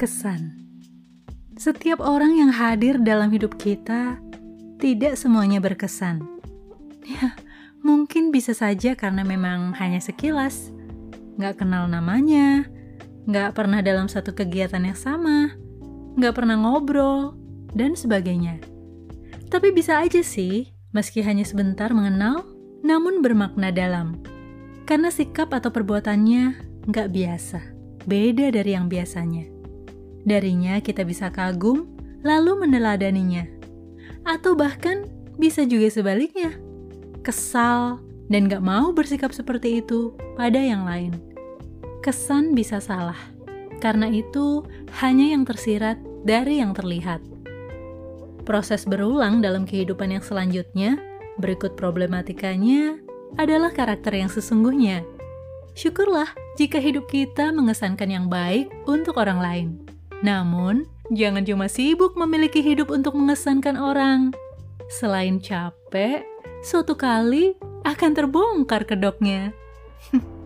Kesan Setiap orang yang hadir dalam hidup kita tidak semuanya berkesan. Ya, mungkin bisa saja karena memang hanya sekilas, nggak kenal namanya, nggak pernah dalam satu kegiatan yang sama, nggak pernah ngobrol, dan sebagainya. Tapi bisa aja sih, meski hanya sebentar mengenal, namun bermakna dalam. Karena sikap atau perbuatannya nggak biasa, beda dari yang biasanya. Darinya kita bisa kagum, lalu meneladaninya. Atau bahkan bisa juga sebaliknya, kesal dan gak mau bersikap seperti itu pada yang lain. Kesan bisa salah, karena itu hanya yang tersirat dari yang terlihat. Proses berulang dalam kehidupan yang selanjutnya, berikut problematikanya adalah karakter yang sesungguhnya. Syukurlah jika hidup kita mengesankan yang baik untuk orang lain. Namun, jangan cuma sibuk memiliki hidup untuk mengesankan orang. Selain capek, suatu kali akan terbongkar kedoknya.